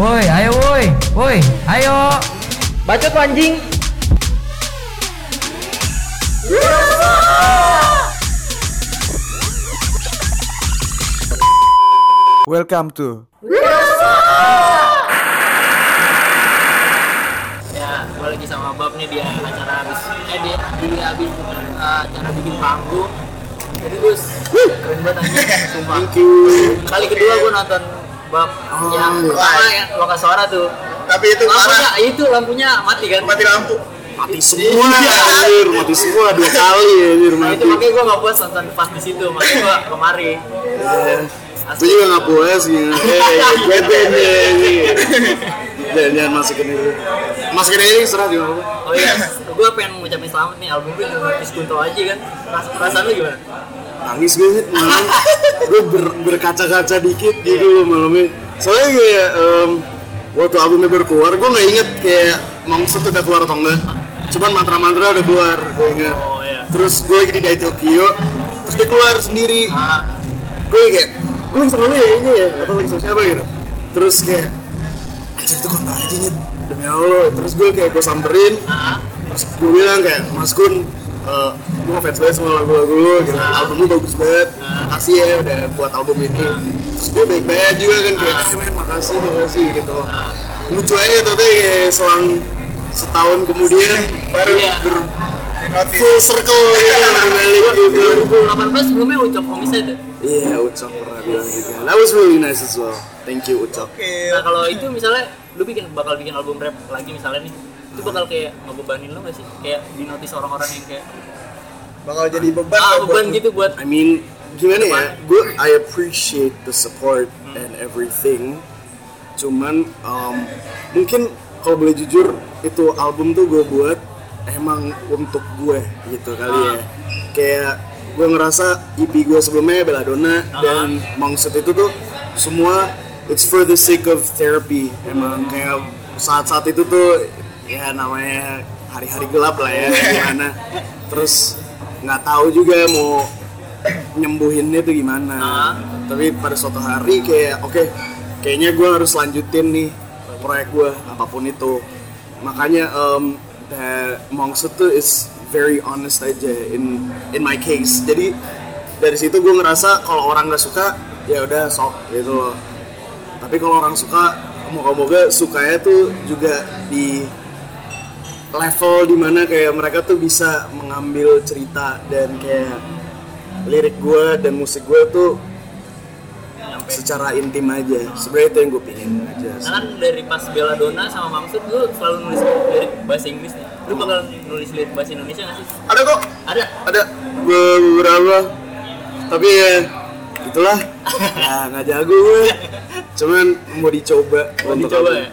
Woi, ayo woi. Woi, ayo. Bacot anjing. Welcome to Ya, gue lagi sama Bob nih dia acara habis eh dia dia habis uh, acara bikin panggung. Jadi gus, keren banget anjing, sumpah. Kali kedua gue nonton Bob yang pertama yang lokal suara tuh. Tapi itu Lampunya, parah. itu lampunya mati kan? Mati lampu. mati semua anjir, mati semua dua kali anjir Nah, itu mati. makanya gue gak puas nonton pas di situ, makanya gue kemari. Gue juga gak puas gitu. Eh, nih ini. Jangan jangan masukin itu. Masukin aja serah juga apa. Oh iya, gue pengen ngucapin selamat nih album gue Notis Kunto aja kan. Ras- Perasaan lu gimana? Nangis banget malam. Gue ber, berkaca-kaca dikit gitu loh malamnya. Soalnya kayak em, waktu albumnya baru keluar, gue gak inget kayak Mangsa tuh udah keluar atau enggak. Cuman mantra-mantra udah keluar, gue inget. Oh iya. Terus gue lagi di Tokyo, terus dia keluar sendiri. Ah, gue kayak gue lagi sama ya ini ya atau lagi sama siapa gitu terus kayak anjir itu kontak aja nih demi Allah terus gue kayak gue samperin ah, terus gue bilang kayak Mas Kun eh, gue ngefans banget sama lagu-lagu lu gitu album lu bagus banget makasih ya udah buat album ini terus dia baik-baik juga kan kayak eh men makasih makasih gitu lucu aja tuh kayak selang setahun kemudian baru Iya. ber full circle gitu berbalik gitu 2018 sebelumnya Ucok Homicide tuh. Iya, Ucok pernah bilang gitu. That was really nice as well. Thank you, Ucok. Nah kalau itu misalnya lu bikin bakal bikin album rap lagi misalnya nih itu bakal kayak ngebebanin lu gak sih? Kayak di notice orang-orang yang kayak Bakal jadi beban. ah ya buat beban lu. gitu buat I mean, gimana ya? Gue I appreciate the support and everything. Cuman um, mungkin kalau boleh jujur itu album tuh gue buat emang untuk gue gitu kali ya. Kayak gue ngerasa EP gue sebelumnya Belladonna dan Mongset itu tuh semua it's for the sake of therapy. Emang kayak saat-saat itu tuh ya namanya hari-hari gelap lah ya gimana. Terus nggak tahu juga mau nyembuhinnya tuh gimana Ah. tapi pada suatu hari kayak oke kayaknya gue harus lanjutin nih proyek gue apa pun itu makanya um, Mongset tuh is very honest aja in in my case jadi dari situ gue ngerasa kalau orang nggak suka ya udah sok gitu loh tapi kalau orang suka moga-moga sukanya tuh juga di level di mana kayak mereka tuh bisa mengambil cerita dan kayak lirik gue dan musik gue tuh nyampe. secara intim aja sebenarnya itu yang gue pingin aja Nah kan dari pas Belladonna sama Mangsud lu selalu nulis lirik bahasa Inggris nih. Lu bakal nulis lirik bahasa Indonesia gak sih? ada kok Ada. ada beberapa tapi ya itulah ya nggak jago gue cuman mau dicoba Mau dicoba ya?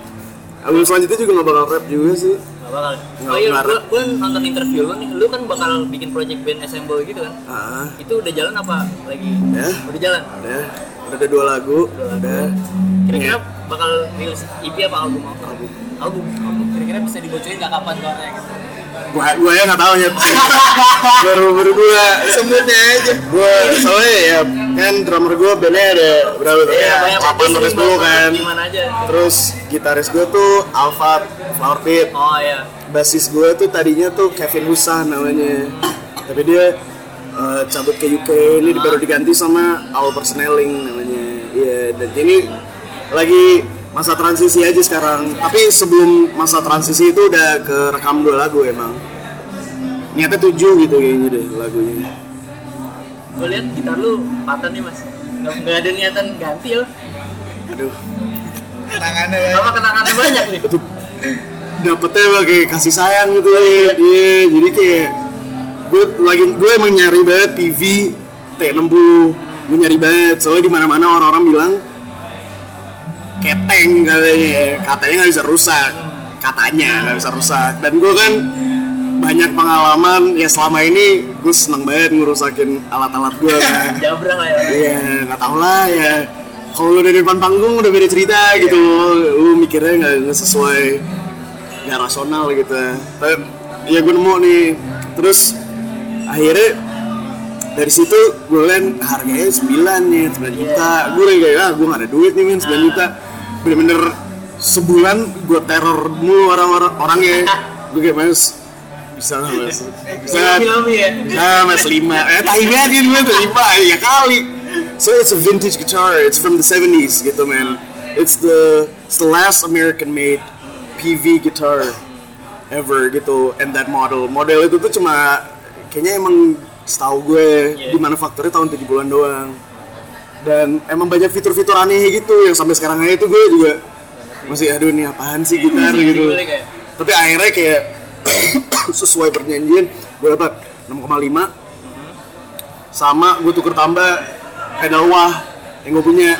album selanjutnya juga nggak bakal rap juga sih Gak bakal. Nggak Oh iya, gua, gua nonton interview lu nih, lu kan bakal bikin project band Assemble gitu kan? ah Itu udah jalan apa lagi? Ya. Udah jalan. udah udah ada dua lagu udah Kira-kira Iya. bakal rilis EP apa album apa? Album. Album. Kira-kira bisa dibocorin nggak kapan keluarnya gitu? Gua gua ya nggak tahu ya. Baru baru gua Sebutnya aja. gua soalnya ya kan drummer gua bandnya ada berapa tuh? Artis tulis nih, dulu kan. Terus gitaris gua tuh Alfat Flower Pit. Oh iya. basis gue tuh tadinya tuh Kevin Husan namanya. Tapi dia uh, cabut ke UK ini baru diganti sama Al Persneling namanya. Iya dan ini lagi masa transisi aja sekarang. Tapi sebelum masa transisi itu udah ke rekam dua lagu emang. Niatnya tujuh gitu kayaknya deh lagunya. Gue lihat gitar lu patah nih mas. Nggak, nggak ada niatan ganti ya? aduh. Tangannya ya. Sama kenangannya banyak nih. itu dapetnya pakai kasih sayang gitu ya iya. Jadi kayak gue lagi gue emang nyari banget PV T60 gue nyari banget. Soalnya di mana mana orang-orang bilang keteng katanya katanya nggak bisa rusak katanya nggak bisa rusak dan gue kan banyak pengalaman ya selama ini gue seneng banget ngerusakin alat-alat gue kan Jabrang lah ya. Iya, nggak tau lah ya. Kalau lu dari depan panggung udah beda cerita gitu, lu mikirnya nggak nggak sesuai, nggak rasional gitu. Tapi ya gue nemu nih, terus akhirnya dari situ gue liat harganya 9 nih, 9 juta. Gue lagi kayak ah gue nggak ada duit nih men 9 juta. Bener-bener sebulan gue teror mulu orang-orang orangnya. Gue kayak mas bisa lah mas? Bisa bisa mas lima. Eh tahi banget gue tuh lima ya kali. So it's a vintage guitar. It's from the 70s gitu man. It's the it's the last American made PV guitar ever gitu and that model. Model itu tuh cuma kayaknya emang setahu gue Yeah. di manufakturnya tahun 70-an doang dan emang banyak fitur-fitur aneh gitu yang sampai sekarang aja itu gue juga masih aduh ini apaan sih gitar? Gitu. kayak. tapi akhirnya kayak sesuai perjanjian gue dapat 6,5 sama gue tuker tambah pedal wah yang gue punya.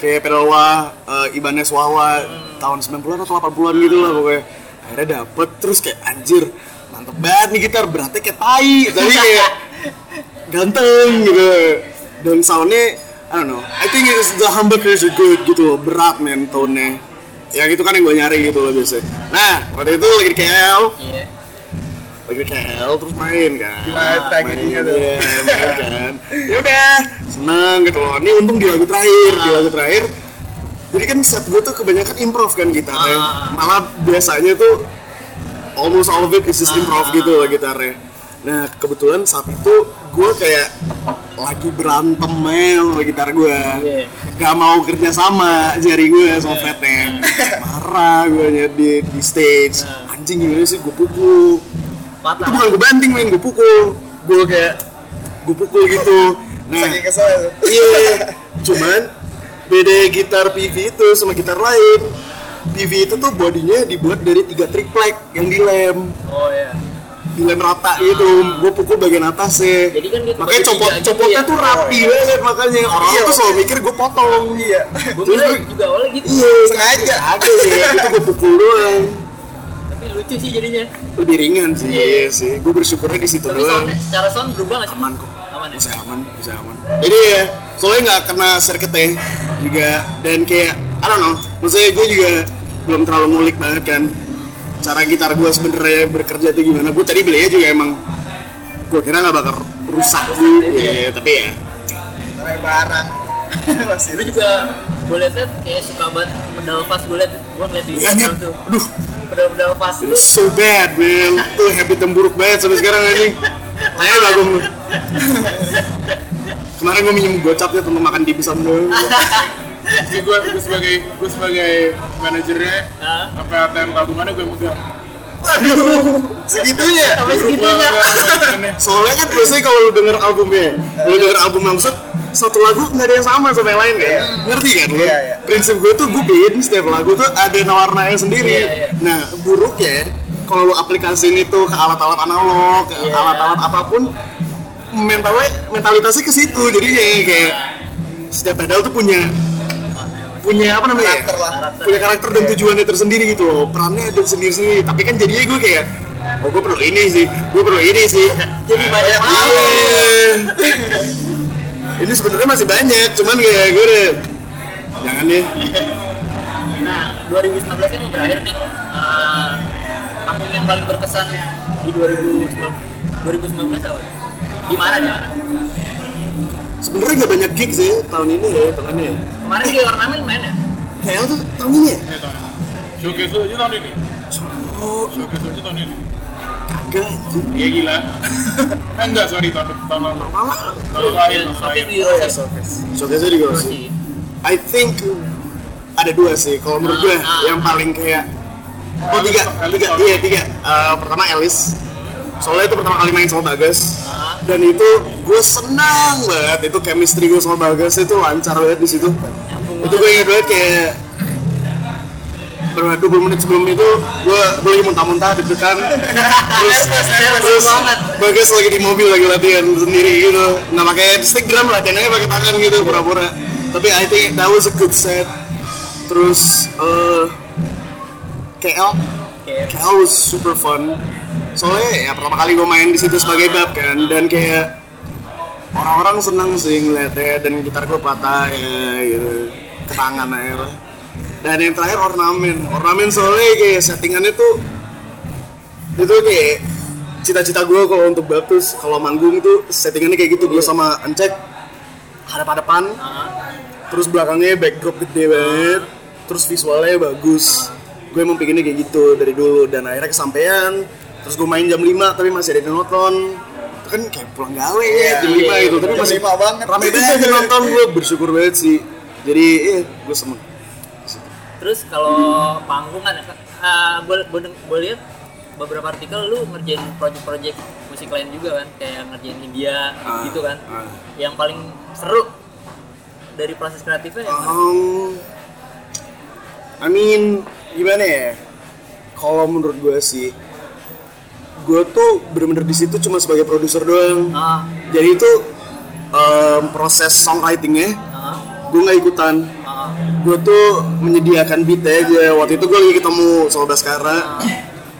Kayak pedal wah eh, Ibanez Wawa tahun 90-an atau 80-an gitu lah pokoknya. Akhirnya dapet terus kayak anjir mantep banget nih gitar beratnya kayak tai. Tapi kayak ganteng gitu. Dan soundnya I don't know. I think it's, the humbuckers are good gitu loh berat men tone-nya. Ya gitu kan yang gue nyari gitu loh biasanya. Nah waktu itu lagi di KL Iya. lagi di KL terus main kan. Live packaging-nya tuh. Iya, main kan. Ya udah seneng gitu loh. Ini untung di lagu terakhir di lagu terakhir. Jadi kan set gue tuh kebanyakan improv kan gitarnya. Ah. malah biasanya tuh almost all of it is just improv gitu loh gitarnya. Nah kebetulan saat itu gue kayak lagi berantem mel gitar gue Iya. gak mau kerja sama jari gue sama fretnya marah gue di, di stage. Anjing gimana sih? Gue pukul. Itu Patah. bukan gue banting main gue pukul. Gue kayak gue pukul gitu. Nah iya. Cuman beda gitar PV itu sama gitar lain. PV itu tuh bodinya dibuat dari tiga triplek yang dilem. Oh iya. Dilem rata gitu gue pukul bagian atas sih Jadi kan makanya copot copotnya ya? tuh rapi banget makanya orang Iya. tuh selalu mikir gue potong Iya. Gue juga awalnya gitu. iya Sengaja. ada sih itu gue pukul doang Tapi lucu sih jadinya. lebih ringan sih iya sih gue bersyukurnya di situ doang secara sound berubah nggak sih? aman kok Aman ya? bisa aman bisa aman jadi ya soalnya nggak kena circuitnya juga dan kayak I don't know maksudnya gue juga belum terlalu ngulik banget kan cara gitar gue sebenarnya bekerja tuh gimana? Gue tadi belinya juga emang gue kira nggak bakal rusak. Sih ya, tapi ya. Barang. Masih Lu juga gue liat kayak suka banget pedal fast gue liat gue ngeliat di Iya, Instagram Nyet. tuh. Aduh. Pedal pedal fast so bad man. Tuh habit yang buruk banget sampai sekarang anjing kayak gak gue kemarin gue minjem gocapnya untuk makan dimsum doang Jadi gue, gue sebagai gue sebagai manajernya Hah? sampai ATM tabungannya gue megang. segitunya. sampai segitunya Soalnya kan biasanya kalau lu denger albumnya, lu denger album yang set, satu lagu nggak ada yang sama sama yang lain kan? Ngerti kan lu? Iya, iya. Prinsip gue tuh gue bikin setiap lagu tuh ada warnanya sendiri. Iya, iya. Nah buruknya kalau lu aplikasiin itu ke alat-alat analog, ke Iya. alat-alat apa pun, mentalnya mentalitasnya ke situ. Jadi kayak setiap pedal tuh punya punya apa namanya? ya? Karakter punya karakter dan tujuannya tersendiri gitu loh. Perannya ada sendiri sendiri. Tapi kan jadinya gue kayak oh gue perlu ini sih. Gue perlu ini sih. Jadi banyak Iya. hal ini sebenarnya masih banyak cuman kayak gue udah jangan deh nah 2019 kan berakhir nih. Eh, album yang paling berkesan di 2019 2019 apa? Gimana nih? Sebenarnya nggak banyak gig sih tahun ini ya tahun ini ya kemarin di ornamen main ya kayak tuh tahun ini ya Ini tahun ini. Showcase aja tahun ini. oh Showcase aja tahun ini. kagak. Iya gila. eh enggak sorry tahun tahun lalu. Tahun lalu Iya, tapi di Roses showcase di Grossi I think ada dua sih kalau menurut gue Ah. yang paling kayak oh tiga tiga iya tiga Eh, pertama Alice soalnya itu pertama kali main sama Bagas Ah. Dan itu gue senang banget. Itu chemistry gue sama Bagas itu lancar banget di situ. Itu gue inget banget kayak berapa 20 menit sebelum itu gue gue lagi muntah-muntah deg-degan. Terus terus banget. Bagas lagi di mobil lagi latihan sendiri gitu. Nggak pakai drum latihannya pakai tangan gitu pura-pura. Tapi I think that was a good set. Terus eh KL KL was super fun soalnya ya pertama kali gue main di situ sebagai bab kan dan kayak orang-orang senang sih ngeliatnya dan gitar gue patah ya gitu. Ke tangan dan yang terakhir ornamen. Ornamen soalnya kayak settingannya tuh itu kayak cita-cita gue kalau untuk bab terus kalau manggung itu settingannya kayak gitu gue sama Encek hadap-hadapan terus belakangnya backdrop gede banget terus visualnya bagus. Gue emang pengennya kayak gitu dari dulu dan akhirnya kesampaian terus gue main jam 5 tapi masih ada yang nonton itu kan kayak pulang gawe ya jam 5 gitu tapi Jam masih 5 banget. rame banget yang nonton gue bersyukur banget sih jadi eh gue seneng Terus kalau panggung kan, uh, gue lihat beberapa artikel lu ngerjain project-project musik lain juga kan, kayak ngerjain India Ah, gitu kan. ah. Yang paling seru dari proses kreatifnya yang? Um, I mean, gimana ya? Kalau menurut gue sih, gue tuh bener-bener di situ cuma sebagai produser doang. Ah, Jadi itu um, proses songwritingnya, ah, gue nggak ikutan. ah, Gue tuh menyediakan beat aja. Waktu itu gue lagi ketemu sama Baskara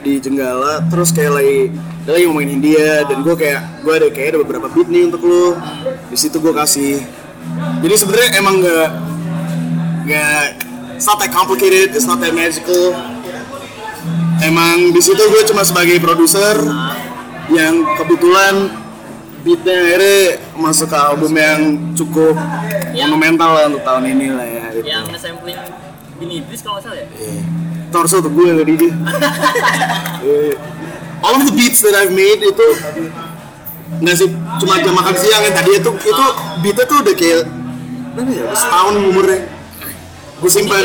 di Jenggala, terus kayak lagi dia lagi ngomongin India dan gue kayak gue ada kayak ada beberapa beat nih untuk lu. Di situ gue kasih. Jadi sebenarnya emang nggak nggak it's not that complicated, it's not that magical. Emang di situ gue cuma sebagai produser yang kebetulan beatnya akhirnya masuk ke album yang cukup Ya. monumental lah untuk tahun ini lah ya. Gitu. yang nge-sampling Bini Idris kalau nggak salah ya? Torso tuh gue tadi dia. Eh, All of the beats that I've made itu nggak sih cuma jam makan siang yang tadi itu itu beatnya tuh udah kayak mana ya setahun umurnya gue simpen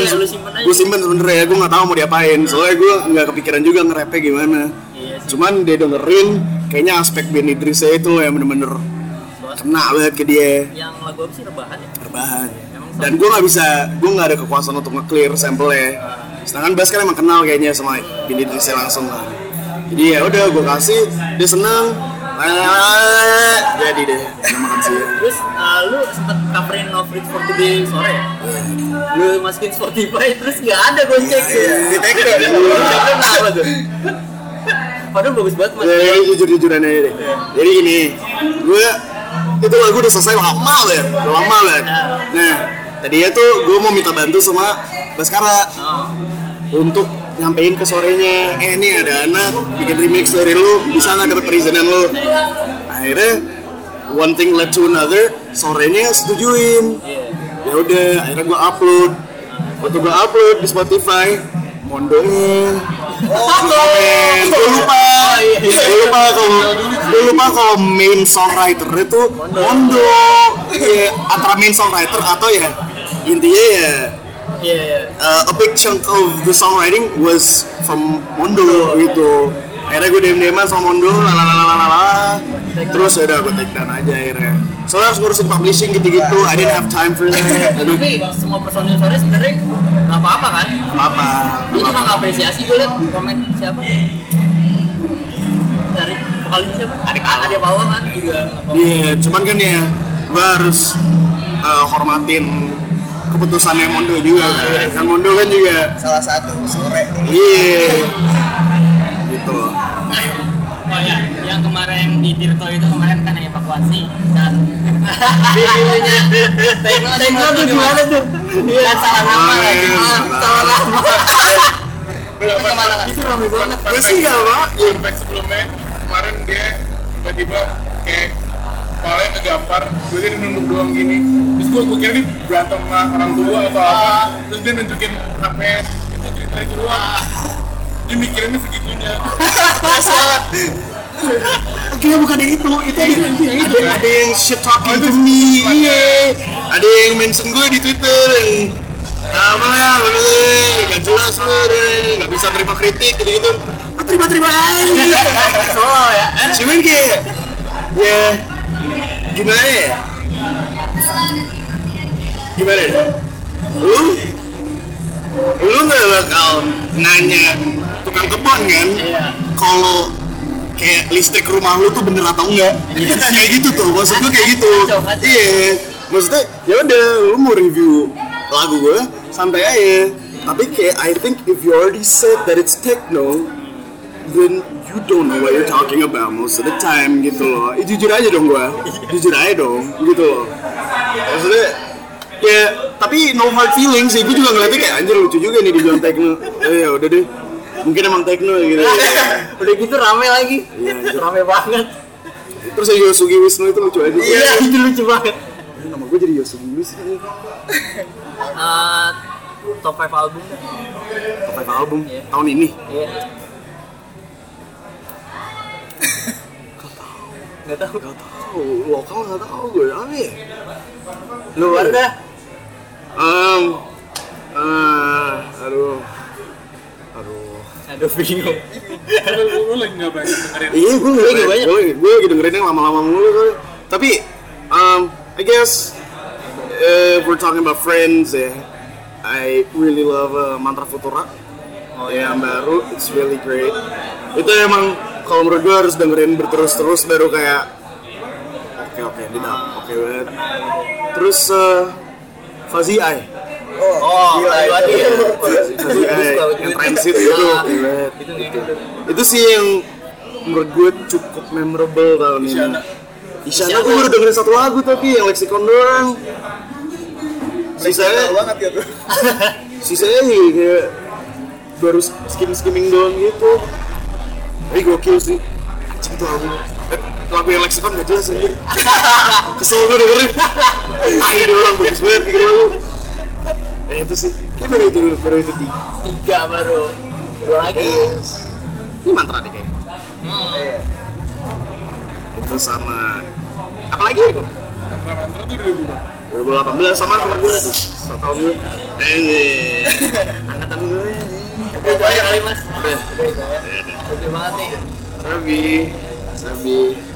gue simpan sebenernya gue nggak tahu mau diapain. Soalnya gue nggak kepikiran juga nge-rapnya gimana. Iya cuman dia dengerin kayaknya aspek Ben Idrisnya itu yang bener-bener kena banget ke dia. Yang lagu apa sih? Rebahan ya? Emang dan gue nggak bisa gue nggak ada kekuasaan untuk nge-clear sampelnya. Sedangkan Bas kan emang kenal kayaknya sama Bin Idrisnya langsung kan jadi ya udah gue kasih dia seneng jadi deh udah makan siang Terus uh, lu sempet coverin No Fruit for Today sore ya? Lu masukin Spotify terus nggak ada gue cek tuh. Di? Cek kenapa tuh? Padahal bagus banget mas. Ya, ini jujur-jujuran aja deh. Jadi gini, gue itu lagu udah selesai lama banget, udah lama banget. Nah, tadinya tuh gue mau minta bantu sama Baskara Oh, untuk nyampein ke sorenya, eh ini ada anak bikin remix dari lu, bisa nggak dapet perizinan lu? Akhirnya one thing led to another, sorenya setujuin. iya. Ya udah, akhirnya gue upload. Waktu gue upload di Spotify, mondonya komen gue lupa gue lupa kalau gue lupa kalau main songwriter itu mondo Iya, antara main songwriter atau ya intinya ya Iya, iya. uh, a big chunk of the songwriting was from Mondo gitu akhirnya gue dm dm sama Mondo lalalala terus ya udah gue take down aja akhirnya soalnya harus ngurusin publishing gitu-gitu I didn't have time for that aduh Tapi semua personil sore sebenarnya nggak apa-apa kan? apa Dia cuma ngapresiasi gue liat komen siapa? Dari vokalis siapa? Adik adik bawah kan juga. Iya, cuman kan ya gue harus uh, hormatin keputusannya Mondo juga kan. Kan Mondo kan juga Salah satu sore. iya gitu. Oh ya, yang kemarin di Tirto itu kemarin kan evakuasi dan Tekno Tekno tuh gimana tuh? Iya, salah nama lagi. Ah, Salah nama. Itu rame banget. Gue sih gak pak. Fact sebelumnya kemarin dia tiba-tiba kayak kepalanya kegampar gue dia nunduk doang gini. Terus gue gue kira dia berantem sama orang tua atau apa. Terus dia nunjukin HP itu cerita itu doang dia mikirinnya segitunya. Kayaknya bukan yang itu, itu yang itu, yang itu. Ada yang shit talking to me, iya. Ada yang mention gue di Twitter yang apa ya, gak jelas lu gak bisa terima kritik gitu-gitu. Ah, Terima-terima. Aja. Solo ya. Cuman kayak ya gimana ya? Gimana ya? Lu lu nggak bakal nanya tukang kebun kan? Kalau kayak listrik rumah lu tuh bener atau enggak? kayak gitu tuh, maksud gue kayak gitu. Iya, maksudnya ya udah lu mau review lagu gue santai aja. Tapi kayak I think if you already said that it's techno, then you don't know what you're talking about most of the time gitu loh. Eh, jujur aja dong gua. Jujur aja dong gitu loh. Maksudnya ya tapi no hard feelings sih. Gue juga ngeliatnya kayak anjir lucu juga nih dibilang techno. Eh, ya udah deh. Mungkin emang techno gitu. Udah gitu rame lagi. Iya, anjir. Rame banget. Terus yang Yosugi Wisnu itu lucu aja. Iya, itu lucu banget. Nama gue jadi Yosugi Wisnu. Eh, top 5 album top 5 album Iya. tahun ini Iya. Gak tau. Gak tahu, lokal gak tahu gue apa ya? Luar dah. Um, uh, aduh, aduh. Aduh bingung. lu, lagi nggak banyak dengerin Iya, gue Lagi banyak. gue, gue lagi dengerin yang lama-lama mulu kali. Tapi, um, I guess, uh, we're talking about friends ya. I really love uh, Mantra Futura. Oh yang baru, it's really great. Itu emang kalau menurut gue harus dengerin berterus-terus baru kayak oke oke di dalam oke banget. Terus uh, Fuzzy Eye, Oh, Gila, lagi itu. ya. Fuzzy Eye, yang transit itu, oke banget. Itu itu sih yang menurut gue cukup memorable tahun ini. Isyana. Isyana gue baru dengerin satu lagu tapi yang Lexicon doang. Sisanya, banget ya tuh. sisanya sih kayak baru skim skimming doang gitu. Tapi gokil sih. Anjing tuh lagu. Eh, lagu yang Lexicon gak jelas aja. Kesel gue dengerin. Ini orang bagus banget bikin lagu. Eh itu sih. Kayak baru itu baru itu tiga. Tiga baru. Dua lagi. Ini mantra deh kayaknya. Hmm. Itu sama apa lagi itu? mantra-mantra tuh 2000 2018 sama sama gue tuh satu tahun gue. Eh, angkatan gue. Udah aja kali mas. Udah itu ya. Oke banget nih. Sabi, Sabi.